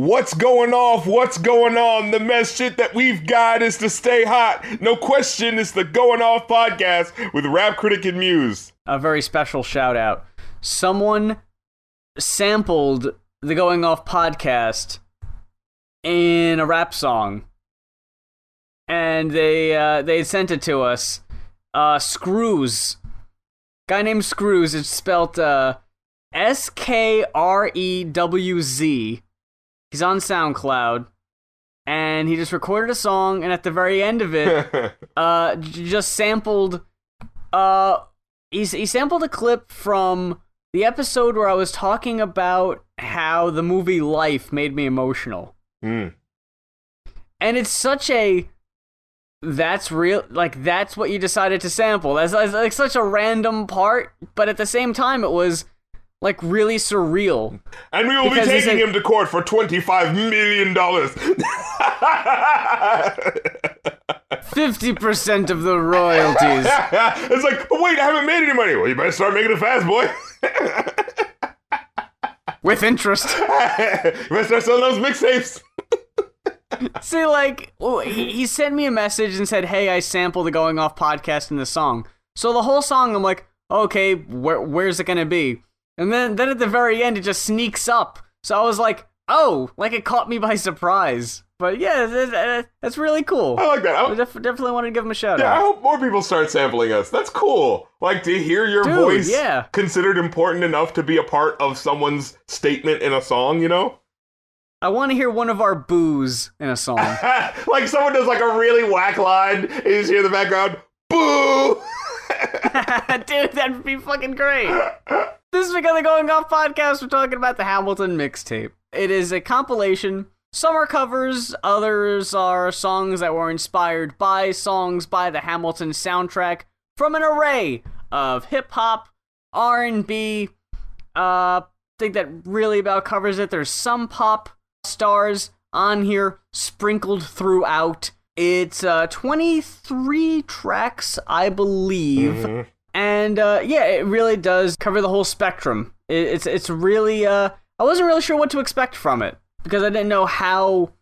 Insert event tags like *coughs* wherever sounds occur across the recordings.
What's going off? What's going on? The mess shit that we've got is to stay hot. No question, it's the Going Off podcast with Rap Critic and Muse. A very special shout out. Someone sampled the Going Off podcast in a rap song, and they uh, they sent it to us. Uh, Skrewz, guy named Skrewz. It's spelled uh, S K R E W Z. He's on SoundCloud, and he just recorded a song, and at the very end of it, *laughs* uh, j- just sampled. Uh, he's, he sampled a clip from the episode where I was talking about how the movie Life made me emotional, Mm. and it's such a that's real like that's what you decided to sample. That's, that's like such a random part, but at the same time, it was like really surreal. And we will Because be taking said- him to court for $25 million. Fifty percent of the royalties. *laughs* it's like, wait, I haven't made any money. Well, you better start making it fast, boy. *laughs* with interest. *laughs* you better start selling those mixtapes. See, like, he, he sent me a message and said, "Hey, I sampled the Going Off podcast in the song." So the whole song, I'm like, "Okay, where where's it gonna be?" And then then at the very end, it just sneaks up. So I was like, "Oh, like it caught me by surprise." But yeah, that- that- that's really cool. I like that. I, I def- definitely wanted to give him a shout yeah, I hope more people start sampling us. That's cool. Like to hear your Dude, voice yeah. considered important enough to be a part of someone's statement in a song, you know? I want to hear one of our boos in a song. *laughs* like someone does like a really whack line, and you just hear in the background, boo! *laughs* *laughs* Dude, that'd be fucking great. This is because the Going Off podcast. We're talking about the Hamilton mixtape. It is a compilation. Some are covers, others are songs that were inspired by songs by the Hamilton soundtrack from an array of hip hop, R and B. Uh, think that really about covers it. There's some pop stars on here sprinkled throughout. It's uh 23 tracks, I believe Mhm. And uh, yeah, it really does cover the whole spectrum. It, it's it's really uh, I wasn't really sure what to expect from it because I didn't know how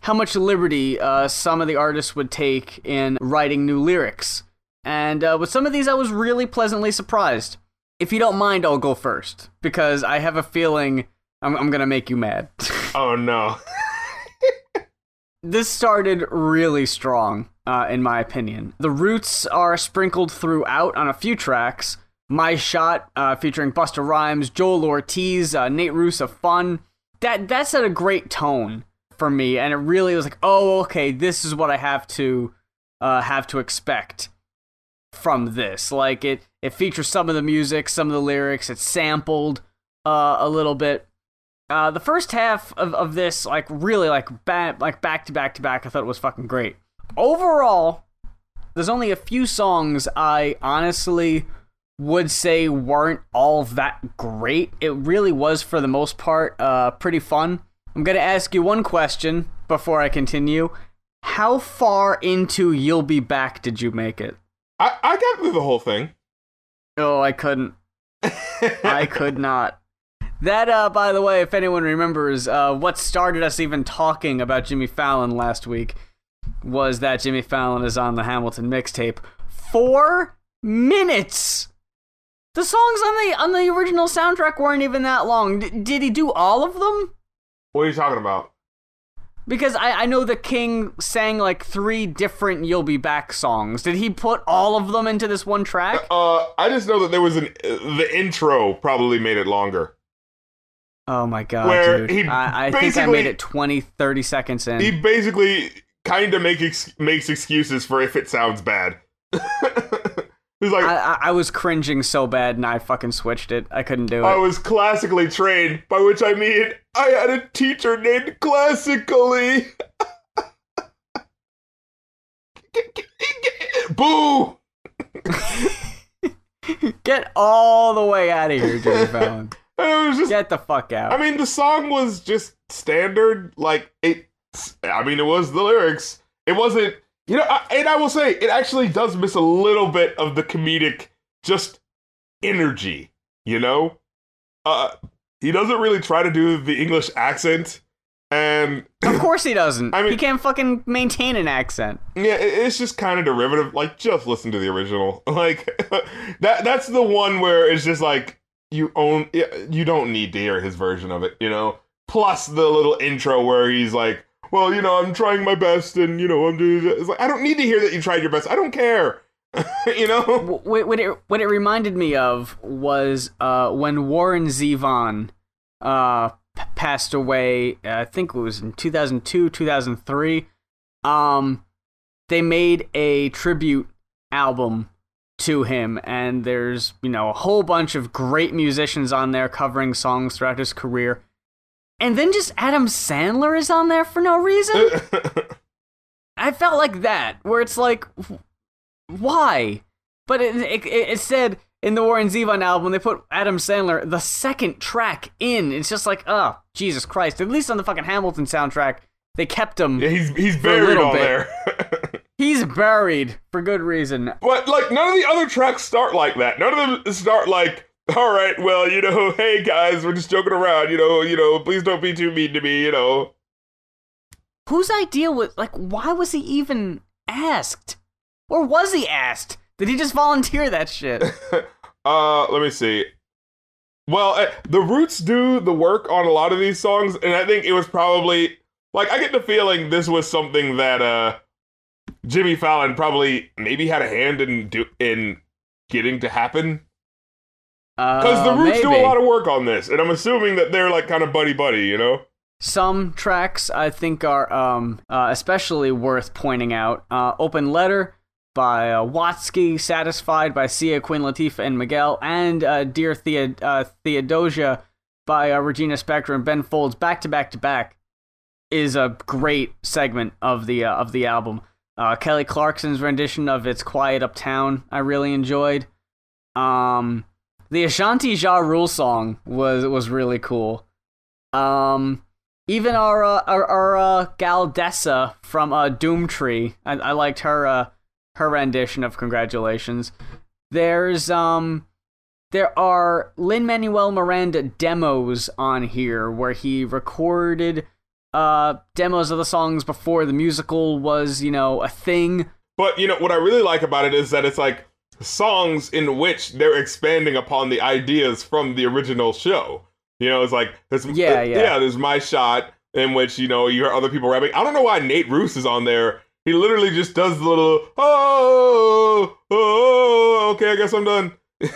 how much liberty uh, some of the artists would take in writing new lyrics. And uh, with some of these, I was really pleasantly surprised. If you don't mind, I'll go first because I have a feeling I'm, I'm gonna make you mad. *laughs* Oh no. this started really strong, uh, in my opinion. The roots are sprinkled throughout on a few tracks. My Shot, uh, featuring Busta Rhymes, Joell Ortiz, uh, Nate Ruess, Fun. That that set a great tone for me, and it really was like, oh, okay, this is what I have to uh, have to expect from this. Like it, it features some of the music, some of the lyrics. It's sampled uh, a little bit. Uh, the first half of, of this, like really, like back, like back to back to back, I thought it was fucking great. Overall, there's only a few songs I honestly would say weren't all that great. It really was, for the most part, uh, pretty fun. I'm gonna ask you one question before I continue. How far into "You'll Be Back" did you make it? I, I got through the whole thing. Oh, I couldn't. *laughs* I could not. That, uh, by the way, if anyone remembers, uh, what started us even talking about Jimmy Fallon last week was that Jimmy Fallon is on the Hamilton mixtape. Four minutes. The songs on the on the original soundtrack weren't even that long. D- did he do all of them? What are you talking about? Because I, I know the King sang like three different "You'll Be Back" songs. Did he put all of them into this one track? Uh, I just know that there was an the intro probably made it longer. Oh my god, Where dude. I, I think I made it 20, 30 seconds in. He basically kind of make ex- makes excuses for if it sounds bad. *laughs* He's like, I, I, was cringing so bad and I fucking switched it. I couldn't do it. I was classically trained, by which I mean I had a teacher named Classically. *laughs* Boo! *laughs* Get all the way out of here, Jimmy Fallon. Just Get the fuck out. I mean, the song was just standard. Like it. I mean, it was the lyrics. It wasn't. You know, I, and I will say, it actually does miss a little bit of the comedic, just energy. You know, uh, he doesn't really try to do the English accent, and Of *clears throat* course he doesn't. I mean- he can't fucking maintain an accent. Yeah, it- it's just kind of derivative. Like, just listen to the original. *laughs* Like *laughs* that. That's the one where it's just like you own. You don't need to hear his version of it. You know. Plus the little intro where he's like, "Well, you know, I'm trying my best, and you know, I'm doing." It's like I don't need to hear that you tried your best. I don't care. *laughs* you know. What it what it reminded me of was uh, when Warren Zevon uh, p- passed away. uh, I think it was in 2002, 2003. Um, they made a tribute album to him, and there's you know a whole bunch of great musicians on there covering songs throughout his career. And then just Adam Sandler is on there for no reason. *laughs* I felt like that, where it's like, why? But it, it, it said in the Warren Zevon album, they put Adam Sandler, the second track, in. It's just like, oh, Jesus Christ. At least on the fucking Hamilton soundtrack, they kept him. yeah, he's he's buried on there. *laughs* *laughs* He's buried for good reason. But like none of the other tracks start like that. None of them start like, all right, well, you know, *laughs* hey guys, we're just joking around, you know, you know, please don't be too mean to me, you know. Whose idea was, like, why was he even asked? Or was he asked? Did he just volunteer that shit? *laughs* uh, let me see. Well, uh, the Roots do the work on a lot of these songs, and I think it was probably like I get the feeling this was something that uh Jimmy Fallon probably maybe had a hand in do in getting to happen because the Uh, Roots do a lot of work on this, and I'm assuming that they're like kind of buddy buddy, you know. Some tracks I think are um, uh, especially worth pointing out. Uh, Open Letter by uh, Watsky, Satisfied by Sia, Queen Latifah, and Miguel, and uh, Dear Thea- uh, Theodosia by uh, Regina Spektor and Ben Folds, back to back to back, is a great segment of the uh, of the album. Uh, Kelly Clarkson's rendition of "It's Quiet Uptown" I really enjoyed. Um, the Ashanti Ja Rule song was was really cool. Um, even our uh, our, our uh, gal Dessa from uh, Doomtree, I, I liked her uh, her rendition of "Congratulations." There's um, there are Lin Manuel Miranda demos on here where he recorded uh demos of the songs before the musical was you know a thing. But you know what I really like about it is that it's like songs in which they're expanding upon the ideas from the original show. You know, it's like there's Yeah, uh, yeah. yeah. There's my shot in which you know you hear other people rapping. I don't know why Nate Ruess is on there. He literally just does the little oh oh okay. I guess I'm done. *laughs*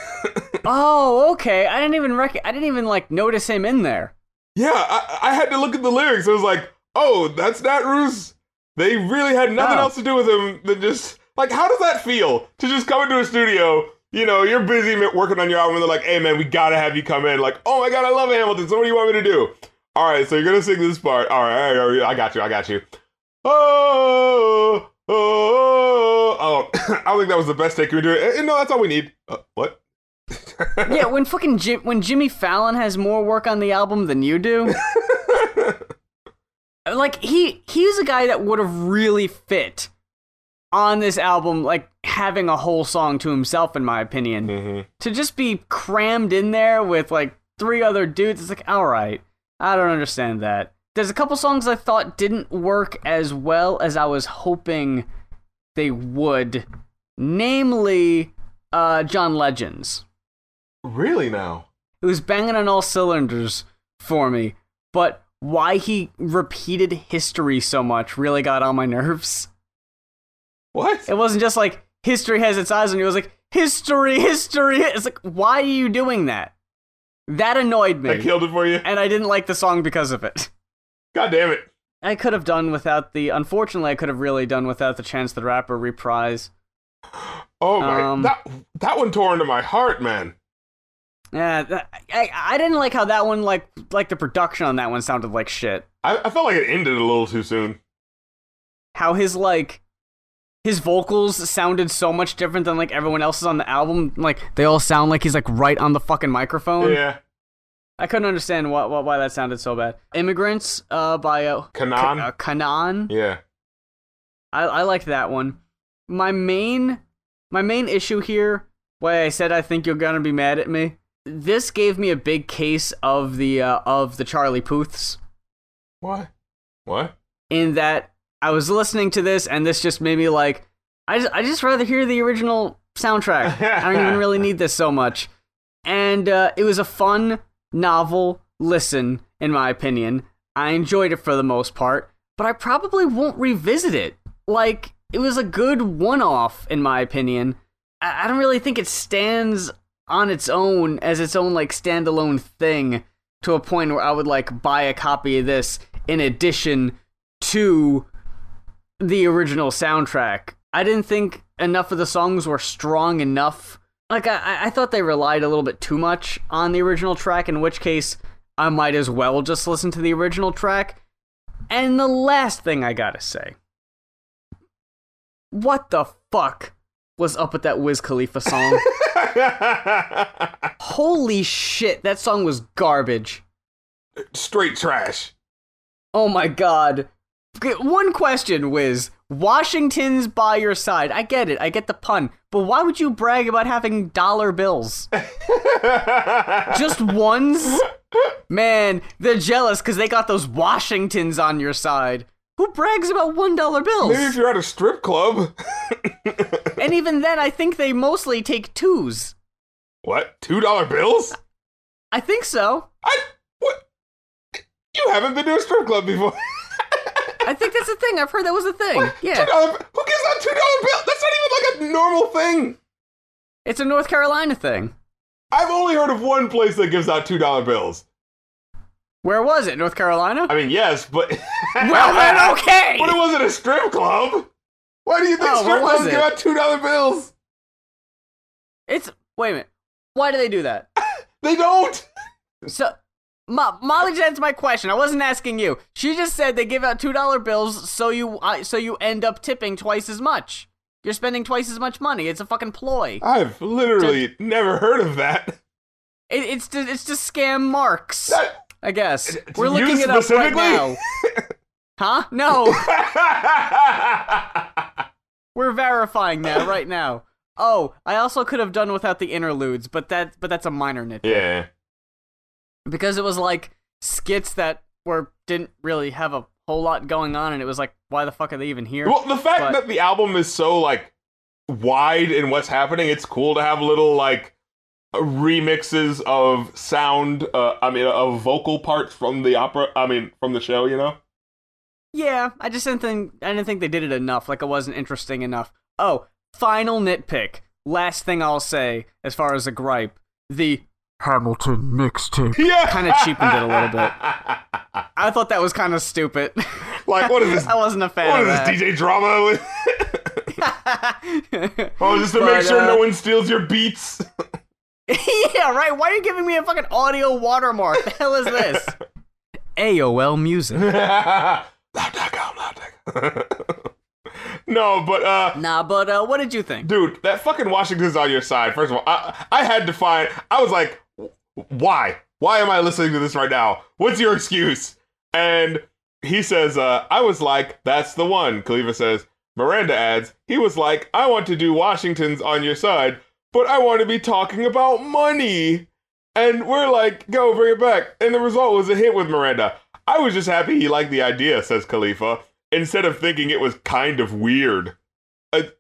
Oh, okay. I didn't even rec- I didn't even like notice him in there. Yeah, I, I had to look at the lyrics. I was like, oh, that's Nat Ruess. They really had nothing Oh. else to do with him than just like, how does that feel to just come into a studio? You know, you're busy working on your album, and they're like, "Hey, man, we gotta have you come in." Like, "Oh my god, I love Hamilton. So what do you want me to do?" All right, so you're gonna sing this part. All right, all right, I got you, I got you. Oh, oh, oh. *coughs* I don't think that was the best take we do. Eh, No, that's all we need. Uh, what? *laughs* yeah, when fucking Jim- when Jimmy Fallon has more work on the album than you do. *laughs* like he he's a guy that would have really fit on this album like having a whole song to himself in my opinion. hmm To just be crammed in there with like three other dudes it's like all right. I don't understand that. There's a couple songs I thought didn't work as well as I was hoping they would. Namely, uh John Legends. Really now? It was banging on all cylinders for me, but why he repeated history so much really got on my *laughs* nerves. What? It wasn't just like history has its eyes on you. It was like history, history. It's like why are you doing that? That annoyed me, I killed it for you. and I didn't like the song because of it. *laughs* God damn it. I could have done without the. Unfortunately, I could have really done without the Chance the Rapper reprise. Oh my Um, that that one tore into my heart, man. Yeah, that- I I didn't like how that one like like the production on that one sounded like shit. I, I felt like it ended a little too soon. how his like his vocals sounded so much different than like everyone else's on the album. Like they all sound like he's like right on the fucking microphone. Yeah. I couldn't understand why, why why that sounded so bad. Immigrants uh by uh, K'naan. uh K'naan. yeah. I I liked that one. My main my main issue here, why I said I think you're gonna be mad at me. This gave me a big case of the uh, of the Charlie Puths. What? What? in that I was listening to this and this just made me like I just I just rather hear the original soundtrack. I don't even really need this so much. And uh, it was a fun novel listen, in my opinion. I enjoyed it for the most part, but I probably won't revisit it. Like it was a good one-off, in my opinion. I, I don't really think it stands on its own as its own like standalone thing to a point where I would like buy a copy of this in addition to the original soundtrack. I didn't think enough of the songs were strong enough. Like I, I thought they relied a little bit too much on the original track, in which case I might as well just listen to the original track. And the last thing I gotta say. What the fuck was up with that Wiz Khalifa song? *laughs* Holy shit, that song was garbage. Straight trash. Oh my god. One question, Wiz. Washington's by your side. I get it. I get the pun. But why would you brag about having dollar bills? *laughs* Just ones? Man, they're jealous because they got those Washingtons on your side. Who brags about one dollar bills? Maybe if you're at a strip club. *laughs* And even then, I think they mostly take twos. what? Two dollar bills? I think so. I what? You haven't been to a strip club before. *laughs* I think that's a thing. I've heard that was a thing. Yeah. $2, Yeah. who gives out two dollar bill? That's not even like a normal thing. It's a North Carolina thing. I've only heard of one place that gives out two dollar bills. Where was it? North Carolina? I mean, yes, but *laughs* Well, then, *laughs* okay. But it wasn't a strip club. Why do you think Oh, strip clubs give out two dollar bills? It's wait a minute. Why do they do that? *laughs* They don't. So, Mo- Molly just answered my question. I wasn't asking you. She just said they give out two dollar bills, so you uh, so you end up tipping twice as much. You're spending twice as much money. It's a fucking ploy. I've literally never heard of that. It, it's to it's to scam marks. That- I guess to we're looking it up right now. Huh? No, *laughs* we're verifying that right now. Oh, I also could have done without the interludes, but that but that's a minor nitpick. yeah. Because it was like skits that were didn't really have a whole lot going on and it was like why the fuck are they even here Well, the fact But- that the album is so like wide in what's happening, it's cool to have little like remixes of sound. Uh, I mean, of vocal parts from the opera. I mean, from the show. You know. yeah i just didn't think i didn't think they did it enough like it wasn't interesting enough oh final nitpick last thing i'll say as far as a gripe the hamilton mixtape Yeah. *laughs* Kinda cheapened it a little bit. *laughs* i thought that was kind of stupid *laughs* like, what is this? i wasn't a fan What of is that this DJ drama? oh, just to make sure uh, no one steals your beats. yeah, right. Why are you giving me a fucking audio watermark? The hell is this? AOL Music. Loud.com, loud.com. no, but uh, Nah, but uh, what did you think? dude, that fucking Washington's on your side. First of all, I, I had to find. I was like, why? Why am I listening to this right now? What's your excuse? And he says, uh, I was like, that's the one. Khalifa says. Miranda adds, he was like, I want to do Washington's on your side, but I want to be talking about money. And we're like, go bring it back. And the result was a hit with Miranda. I was just happy he liked the idea, says Khalifa, instead of thinking it was kind of weird. A,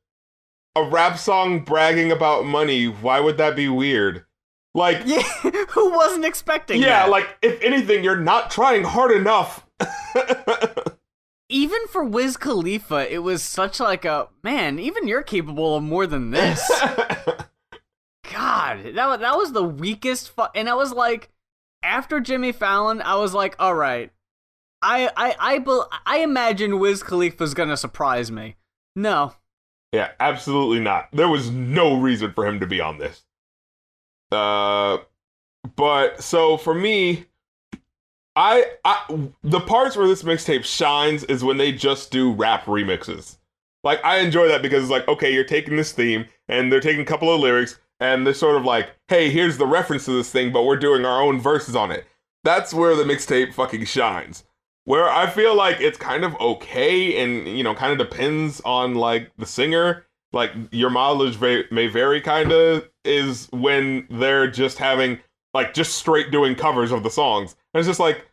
a rap song bragging about money, why would that be weird? Like, Yeah, *laughs* who wasn't expecting yeah, that? like, if anything, you're not trying hard enough. *laughs* even for Wiz Khalifa, it was such like a man. Even you're capable of more than this. *laughs* God, that was that was the weakest. Fu- and I was like, after Jimmy Fallon, I was like, all right, I I I bel I imagine Wiz Khalifa's gonna surprise me. No, yeah, absolutely not. There was no reason for him to be on this. Uh, but so for me, I, I the parts where this mixtape shines is when they just do rap remixes. Like I enjoy that because it's like, okay, you're taking this theme and they're taking a couple of lyrics and they're sort of like, hey, here's the reference to this thing, but we're doing our own verses on it. That's where the mixtape fucking shines. Where I feel like it's kind of okay and you know, kind of depends on like the singer. Like your mileage va- may vary, kind of is when they're just having like just straight doing covers of the songs. And it's just like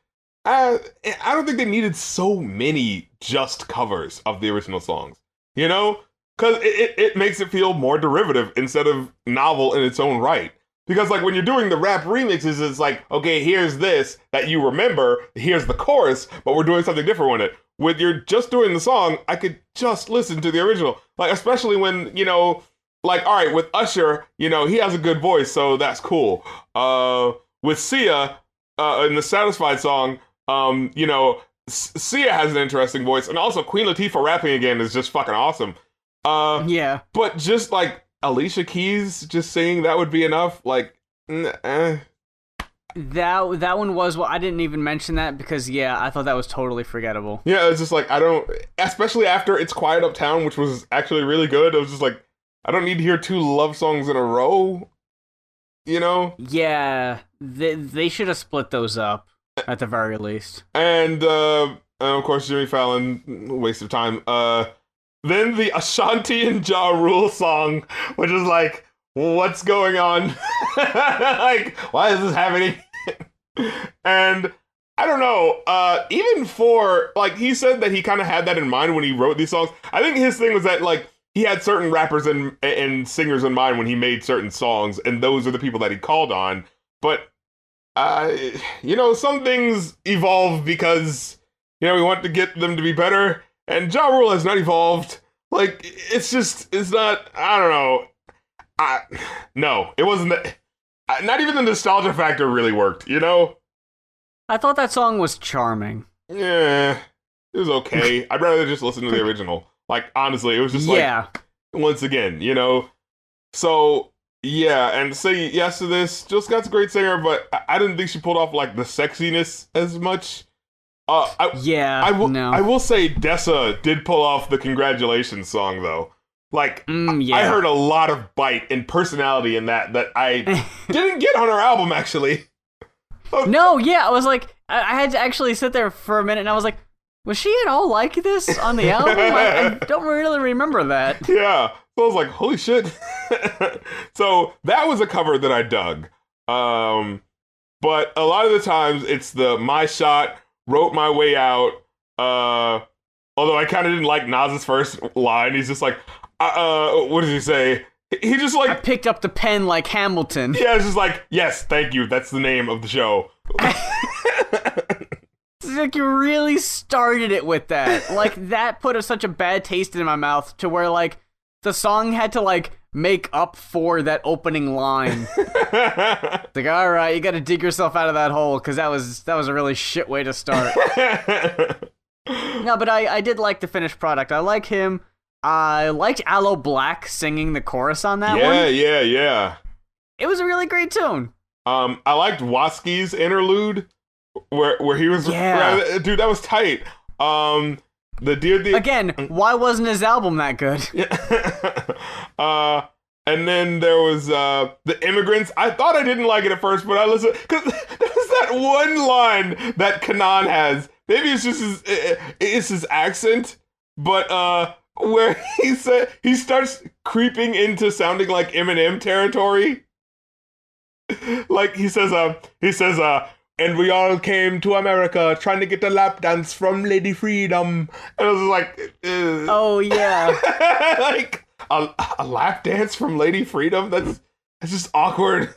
I I don't think they needed so many just covers of the original songs. You know, because it, it, it makes it feel more derivative instead of novel in its own right. Because like when you're doing the rap remixes, it's like, okay, here's this that you remember, here's the chorus, but we're doing something different with it. With you're just doing the song, I could just listen to the original. Like especially when, you know, like all right, with Usher, you know, he has a good voice, so that's cool. Uh with Sia, uh in the Satisfied song, um, you know, Sia has an interesting voice, and also Queen Latifah rapping again is just fucking awesome. Uh, yeah. But just like Alicia Keys just saying that would be enough, like, eh. That that one was well. I didn't even mention that because yeah, I thought that was totally forgettable. Yeah, it's just like I don't, especially after "It's Quiet Uptown," which was actually really good. It was just like I don't need to hear two love songs in a row. You know? Yeah, they they should have split those up at the very least. And uh, and of course, Jimmy Fallon, waste of time. Uh, then the Ashanti and Ja Rule song, which is like, what's going on? *laughs* like, why is this happening? *laughs* and I don't know. Uh, even for like, he said that he kind of had that in mind when he wrote these songs. I think his thing was that like he had certain rappers and and singers in mind when he made certain songs, and those are the people that he called on. But uh, you know, some things evolve because you know we want to get them to be better and Ja Rule has not evolved. Like it's just it's not. I don't know. I no, it wasn't that. Not even the nostalgia factor really worked. You know. I thought that song was charming. Yeah, it was okay. I'd rather just listen to the original. Like honestly, it was just like yeah. Once again, you know. So yeah, and say yes to this. Jill Scott's a great singer, but I didn't think she pulled off like the sexiness as much. Uh, I, yeah, I will. No. I will say Dessa did pull off the congratulations song though. Like mm, yeah. I heard a lot of bite and personality in that that I *laughs* didn't get on her album actually. no, yeah, I was like, I, had to actually sit there for a minute, and I was like, was she at all like this on the album? I, I *laughs* don't really remember that. Yeah, so I was like, holy shit. *laughs* so that was a cover that I dug. Um, but a lot of the times it's the my shot wrote my way out. Uh, although I kind of didn't like Nas's first line. He's just like, uh, uh, what does he say? He just like I picked up the pen like Hamilton. Yeah, it's just like, yes, thank you. That's the name of the show. *laughs* like you really started it with that. *laughs* Like that put a, such a bad taste in my mouth to where like the song had to like make up for that opening line. *laughs* like, all right, you got to dig yourself out of that hole because that was that was a really shit way to start. *laughs* no, but I I did like the finished product. I like him. I liked Aloe Blacc singing the chorus on that yeah, one. Yeah, yeah, yeah. It was a really great tune. Um, I liked Watsky's interlude where where he was. Yeah, dude, that was tight. Um, the dear the again. Why wasn't his album that good? *laughs* Yeah. uh, and then there was uh the immigrants. I thought I didn't like it at first, but I listened because *laughs* there's that one line that K'naan has. Maybe it's just his it's his accent, but uh where *laughs* he said he starts creeping into sounding like Eminem territory. like he says, uh, he says, uh, and we all came to America trying to get a lap dance from Lady Freedom. And I was like, Ugh. oh yeah, *laughs* like a, a lap dance from Lady Freedom. That's that's just awkward.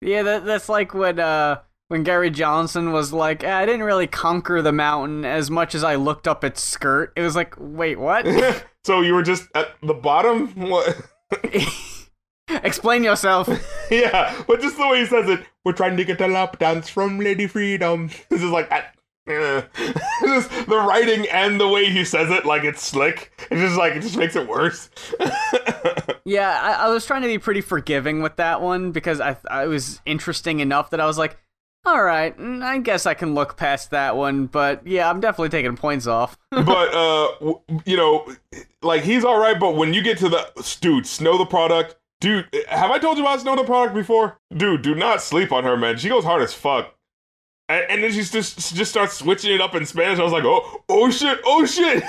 Yeah, that, that's like when uh when Gary Johnson was like, eh, I didn't really conquer the mountain as much as I looked up its skirt. It was like, wait, what? *laughs* so you were just at the bottom? What? *laughs* Explain yourself. *laughs* yeah, but just the way he says it, we're trying to get a lap dance from Lady Freedom. *laughs* This is like, uh, *laughs* just the writing and the way he says it, like it's slick. It's just like it just makes it worse. yeah, I, I, was trying to be pretty forgiving with that one because I I was interesting enough that I was like, all right, mm, I guess I can look past that one. But yeah, I'm definitely taking points off. but uh, you know, like he's all right, but when you get to the dude, Snow Tha Product Dude, have I told you about Snow Tha Product before? Dude, do not sleep on her, man. She goes hard as fuck. And, and then she just she just starts switching it up in Spanish. I was like, oh, oh shit, oh shit.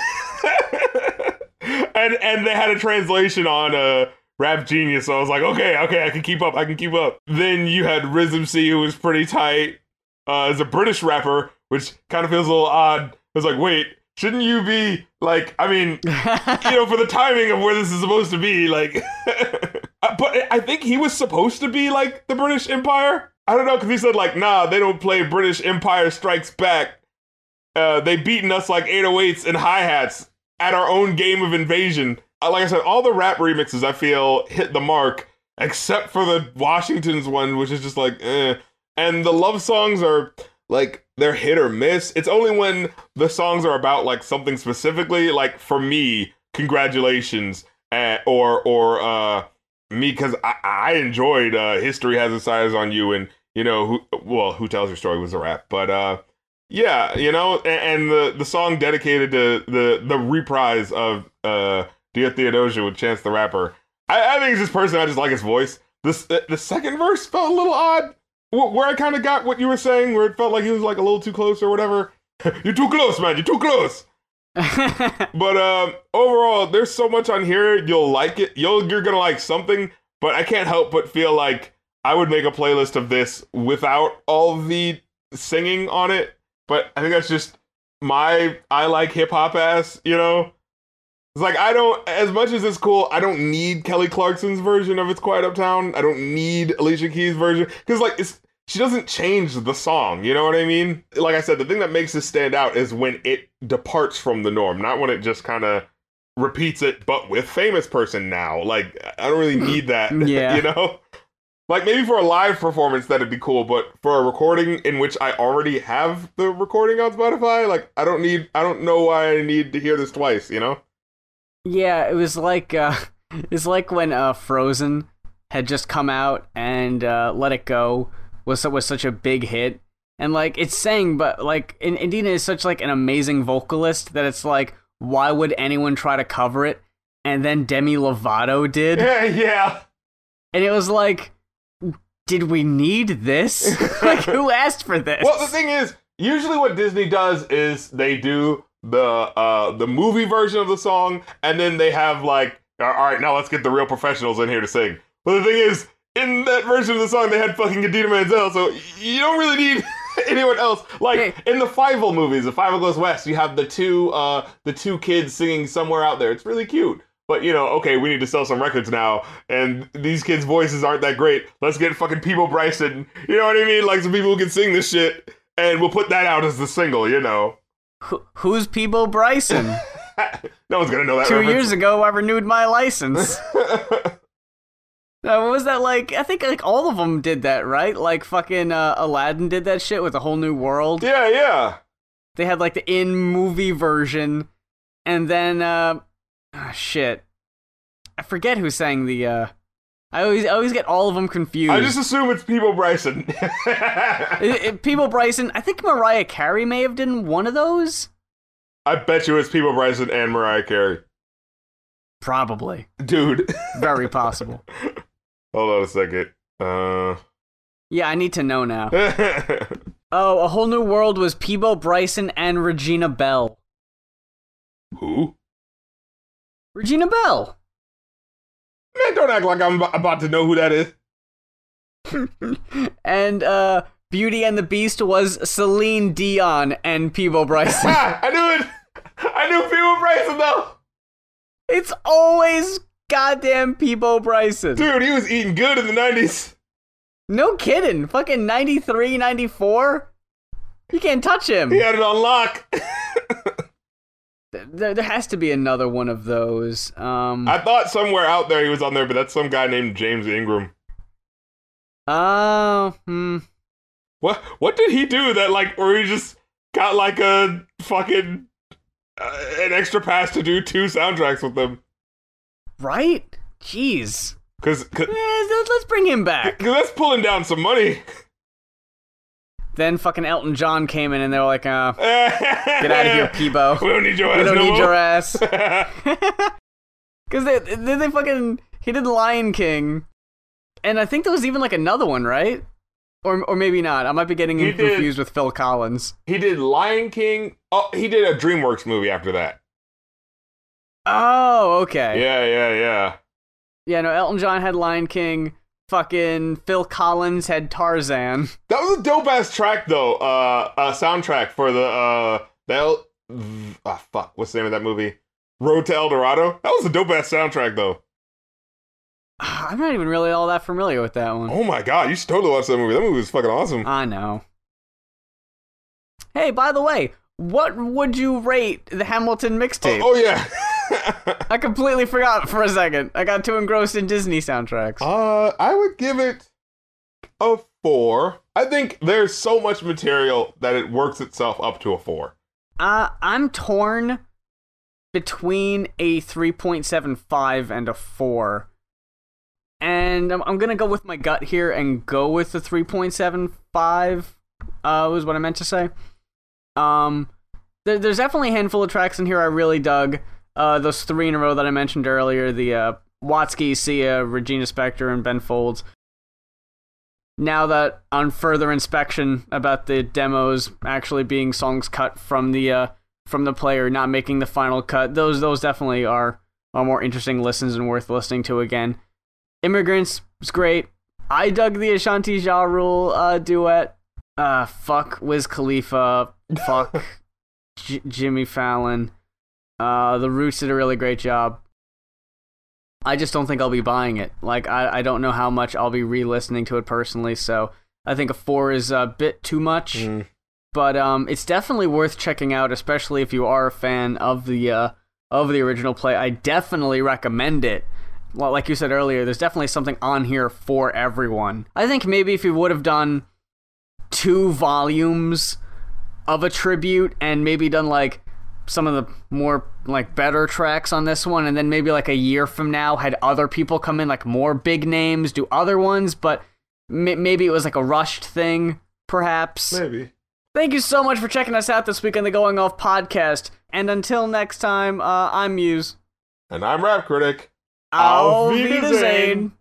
*laughs* and and they had a translation on uh Rap Genius, so I was like, okay, okay, I can keep up, I can keep up. Then you had Riz MC, who was pretty tight. uh, is a British rapper, which kind of feels a little odd. It's like, wait, shouldn't you be like? I mean, *laughs* you know, for the timing of where this is supposed to be, like. *laughs* But I think he was supposed to be like the British Empire. I don't know because he said like, nah, they don't play British Empire Strikes Back. Uh, they beaten us like 808s and hi hats at our own game of invasion. Uh, like I said, all the rap remixes I feel hit the mark, except for the Washington's one, which is just like, eh. And the love songs are like they're hit or miss. It's only when the songs are about like something specifically, like for me, congratulations, uh, or or uh me because I, I enjoyed uh history has its eyes on you and you know who well who tells your story was a rap but uh yeah you know and, and the the song dedicated to the the reprise of uh dear theodosia with chance the rapper. I, I think it's just personally i just like his voice. This the second verse felt a little odd where i kind of got what you were saying where it felt like he was like a little too close or whatever. *laughs* You're too close man you're too close *laughs* but um, overall, there's so much on here. You'll like it. You'll you're gonna like something. But I can't help but feel like I would make a playlist of this without all the singing on it. But I think that's just my I like hip hop ass. You know, it's like I don't as much as it's cool. I don't need Kelly Clarkson's version of "It's Quiet Uptown." I don't need Alicia Keys' version because like it's she doesn't change the song. You know what I mean? Like I said, the thing that makes this stand out is when it departs from the norm, not when it just kind of repeats it, but with famous person now. Like I don't really need that. *clears throat* Yeah. *laughs* you know. Like maybe for a live performance that'd be cool, but for a recording in which I already have the recording on Spotify, like I don't need I don't know why I need to hear this twice, you know? Yeah, it was like uh *laughs* it's like when uh Frozen had just come out and uh Let It Go was was such a big hit, and like it's saying, but like Idina is such like an amazing vocalist that it's like, why would anyone try to cover it? And then Demi Lovato did. Yeah, *laughs* yeah. And it was like, did we need this? *laughs* like, who asked for this? Well, the thing is, usually what Disney does is they do the uh the movie version of the song, and then they have like, all right, now let's get the real professionals in here to sing. But the thing is, in that version of the song, they had fucking Idina Menzel, so you don't really need *laughs* anyone else. Like in the Fievel movies, the Fievel Goes West, you have the two uh the two kids singing somewhere out there. It's really cute. But you know, okay, we need to sell some records now, and these kids' voices aren't that great. Let's get fucking Peabo Bryson. You know what I mean? Like some people who can sing this shit, and we'll put that out as the single. You know, Who- who's Peabo Bryson? *laughs* no one's gonna know that. Two reference. years ago, I renewed my license. *laughs* Uh, what was that like? I think like all of them did that, right? Like fucking uh, Aladdin did that shit with a whole new world. yeah, yeah. They had like the in movie version, and then uh, ah, shit, I forget who sang the. uh I always I always get all of them confused. I just assume it's Peabo Bryson. It- it- Peabo Bryson. I think Mariah Carey may have done one of those. I bet you it's Peabo Bryson and Mariah Carey. Probably, Dude. very possible. *laughs* Hold on a second. Uh. Yeah, I need to know now. *laughs* Oh, a whole new world was Peabo Bryson and Regina Belle. Who? Regina Belle. Man, don't act like I'm about to know who that is. *laughs* and uh Beauty and the Beast was Celine Dion and Peabo Bryson. *laughs* I knew it. I knew Peabo Bryson though. it's always goddamn Peabo Bryson. Dude, he was eating good in the 90s. No kidding. Fucking 93, 94? You can't touch him. He had it on lock. *laughs* There, there has to be another one of those. Um I thought somewhere out there he was on there, but that's some guy named James Ingram. Oh, hmm. What what did he do that like where he just got like a fucking uh, an extra pass to do two soundtracks with them? Right? Jeez. Eh, let- let's bring him back. Cause that's pulling down some money. Then fucking Elton John came in and they were like, uh, *laughs* Get out of here, Peabo. We don't need your ass We don't no need more. your ass. *laughs* *laughs* Because they, they, they fucking, he did Lion King. And I think there was even like another one, right? Or, or maybe not. I might be getting He him did. confused with Phil Collins. he did Lion King. Oh, he did a DreamWorks movie after that. Oh, okay. Yeah, yeah, yeah. Yeah, no, Elton John had Lion King. fucking Phil Collins had Tarzan. *laughs* That was a dope ass track though. Uh, uh soundtrack for the uh the El- ah fuck, what's the name of that movie? Road to El Dorado. That was a dope ass soundtrack though. *sighs* I'm not even really all that familiar with that one. Oh my god, you should totally watch that movie. That movie was fucking awesome. I know. Hey, by the way, what would you rate the Hamilton mixtape? Oh, oh yeah. *laughs* I completely forgot for a second. I got too engrossed in Disney soundtracks. uh, I would give it a four. I think there's so much material that it works itself up to a four. Uh, I'm torn between a 3.75 and a 4. And I'm, I'm going to go with my gut here and go with the 3.75, uh, was what I meant to say. Um, there, there's definitely a handful of tracks in here I really dug. Uh, those three in a row that I mentioned earlier the uh, Watsky, Sia, Regina Spektor, and Ben Folds. Now that on further inspection about the demos actually being songs cut from the uh, from the player, not making the final cut, those those definitely are, are more interesting listens and worth listening to again. Immigrants was great. I dug the Ashanti Ja Rule uh, duet. Uh, fuck Wiz Khalifa. Fuck *laughs* J- Jimmy Fallon. Uh, the Roots did a really great job. I just don't think I'll be buying it. Like, I, I don't know how much I'll be re listening to it personally, so I think a 4 is a bit too much. Mm. But um, it's definitely worth checking out, especially if you are a fan of the uh, of the original play. I definitely recommend it. Well, like you said earlier, there's definitely something on here for everyone. I think maybe if you would have done two volumes of a tribute and maybe done like some of the more like better tracks on this one and then maybe like a year from now had other people come in like more big names do other ones but m- maybe it was like a rushed thing perhaps Maybe. thank you so much for checking us out this week on the going off podcast and until next time uh, i'm muse And I'm Rap Critic. Auf Wiedersehen. Wiedersehen.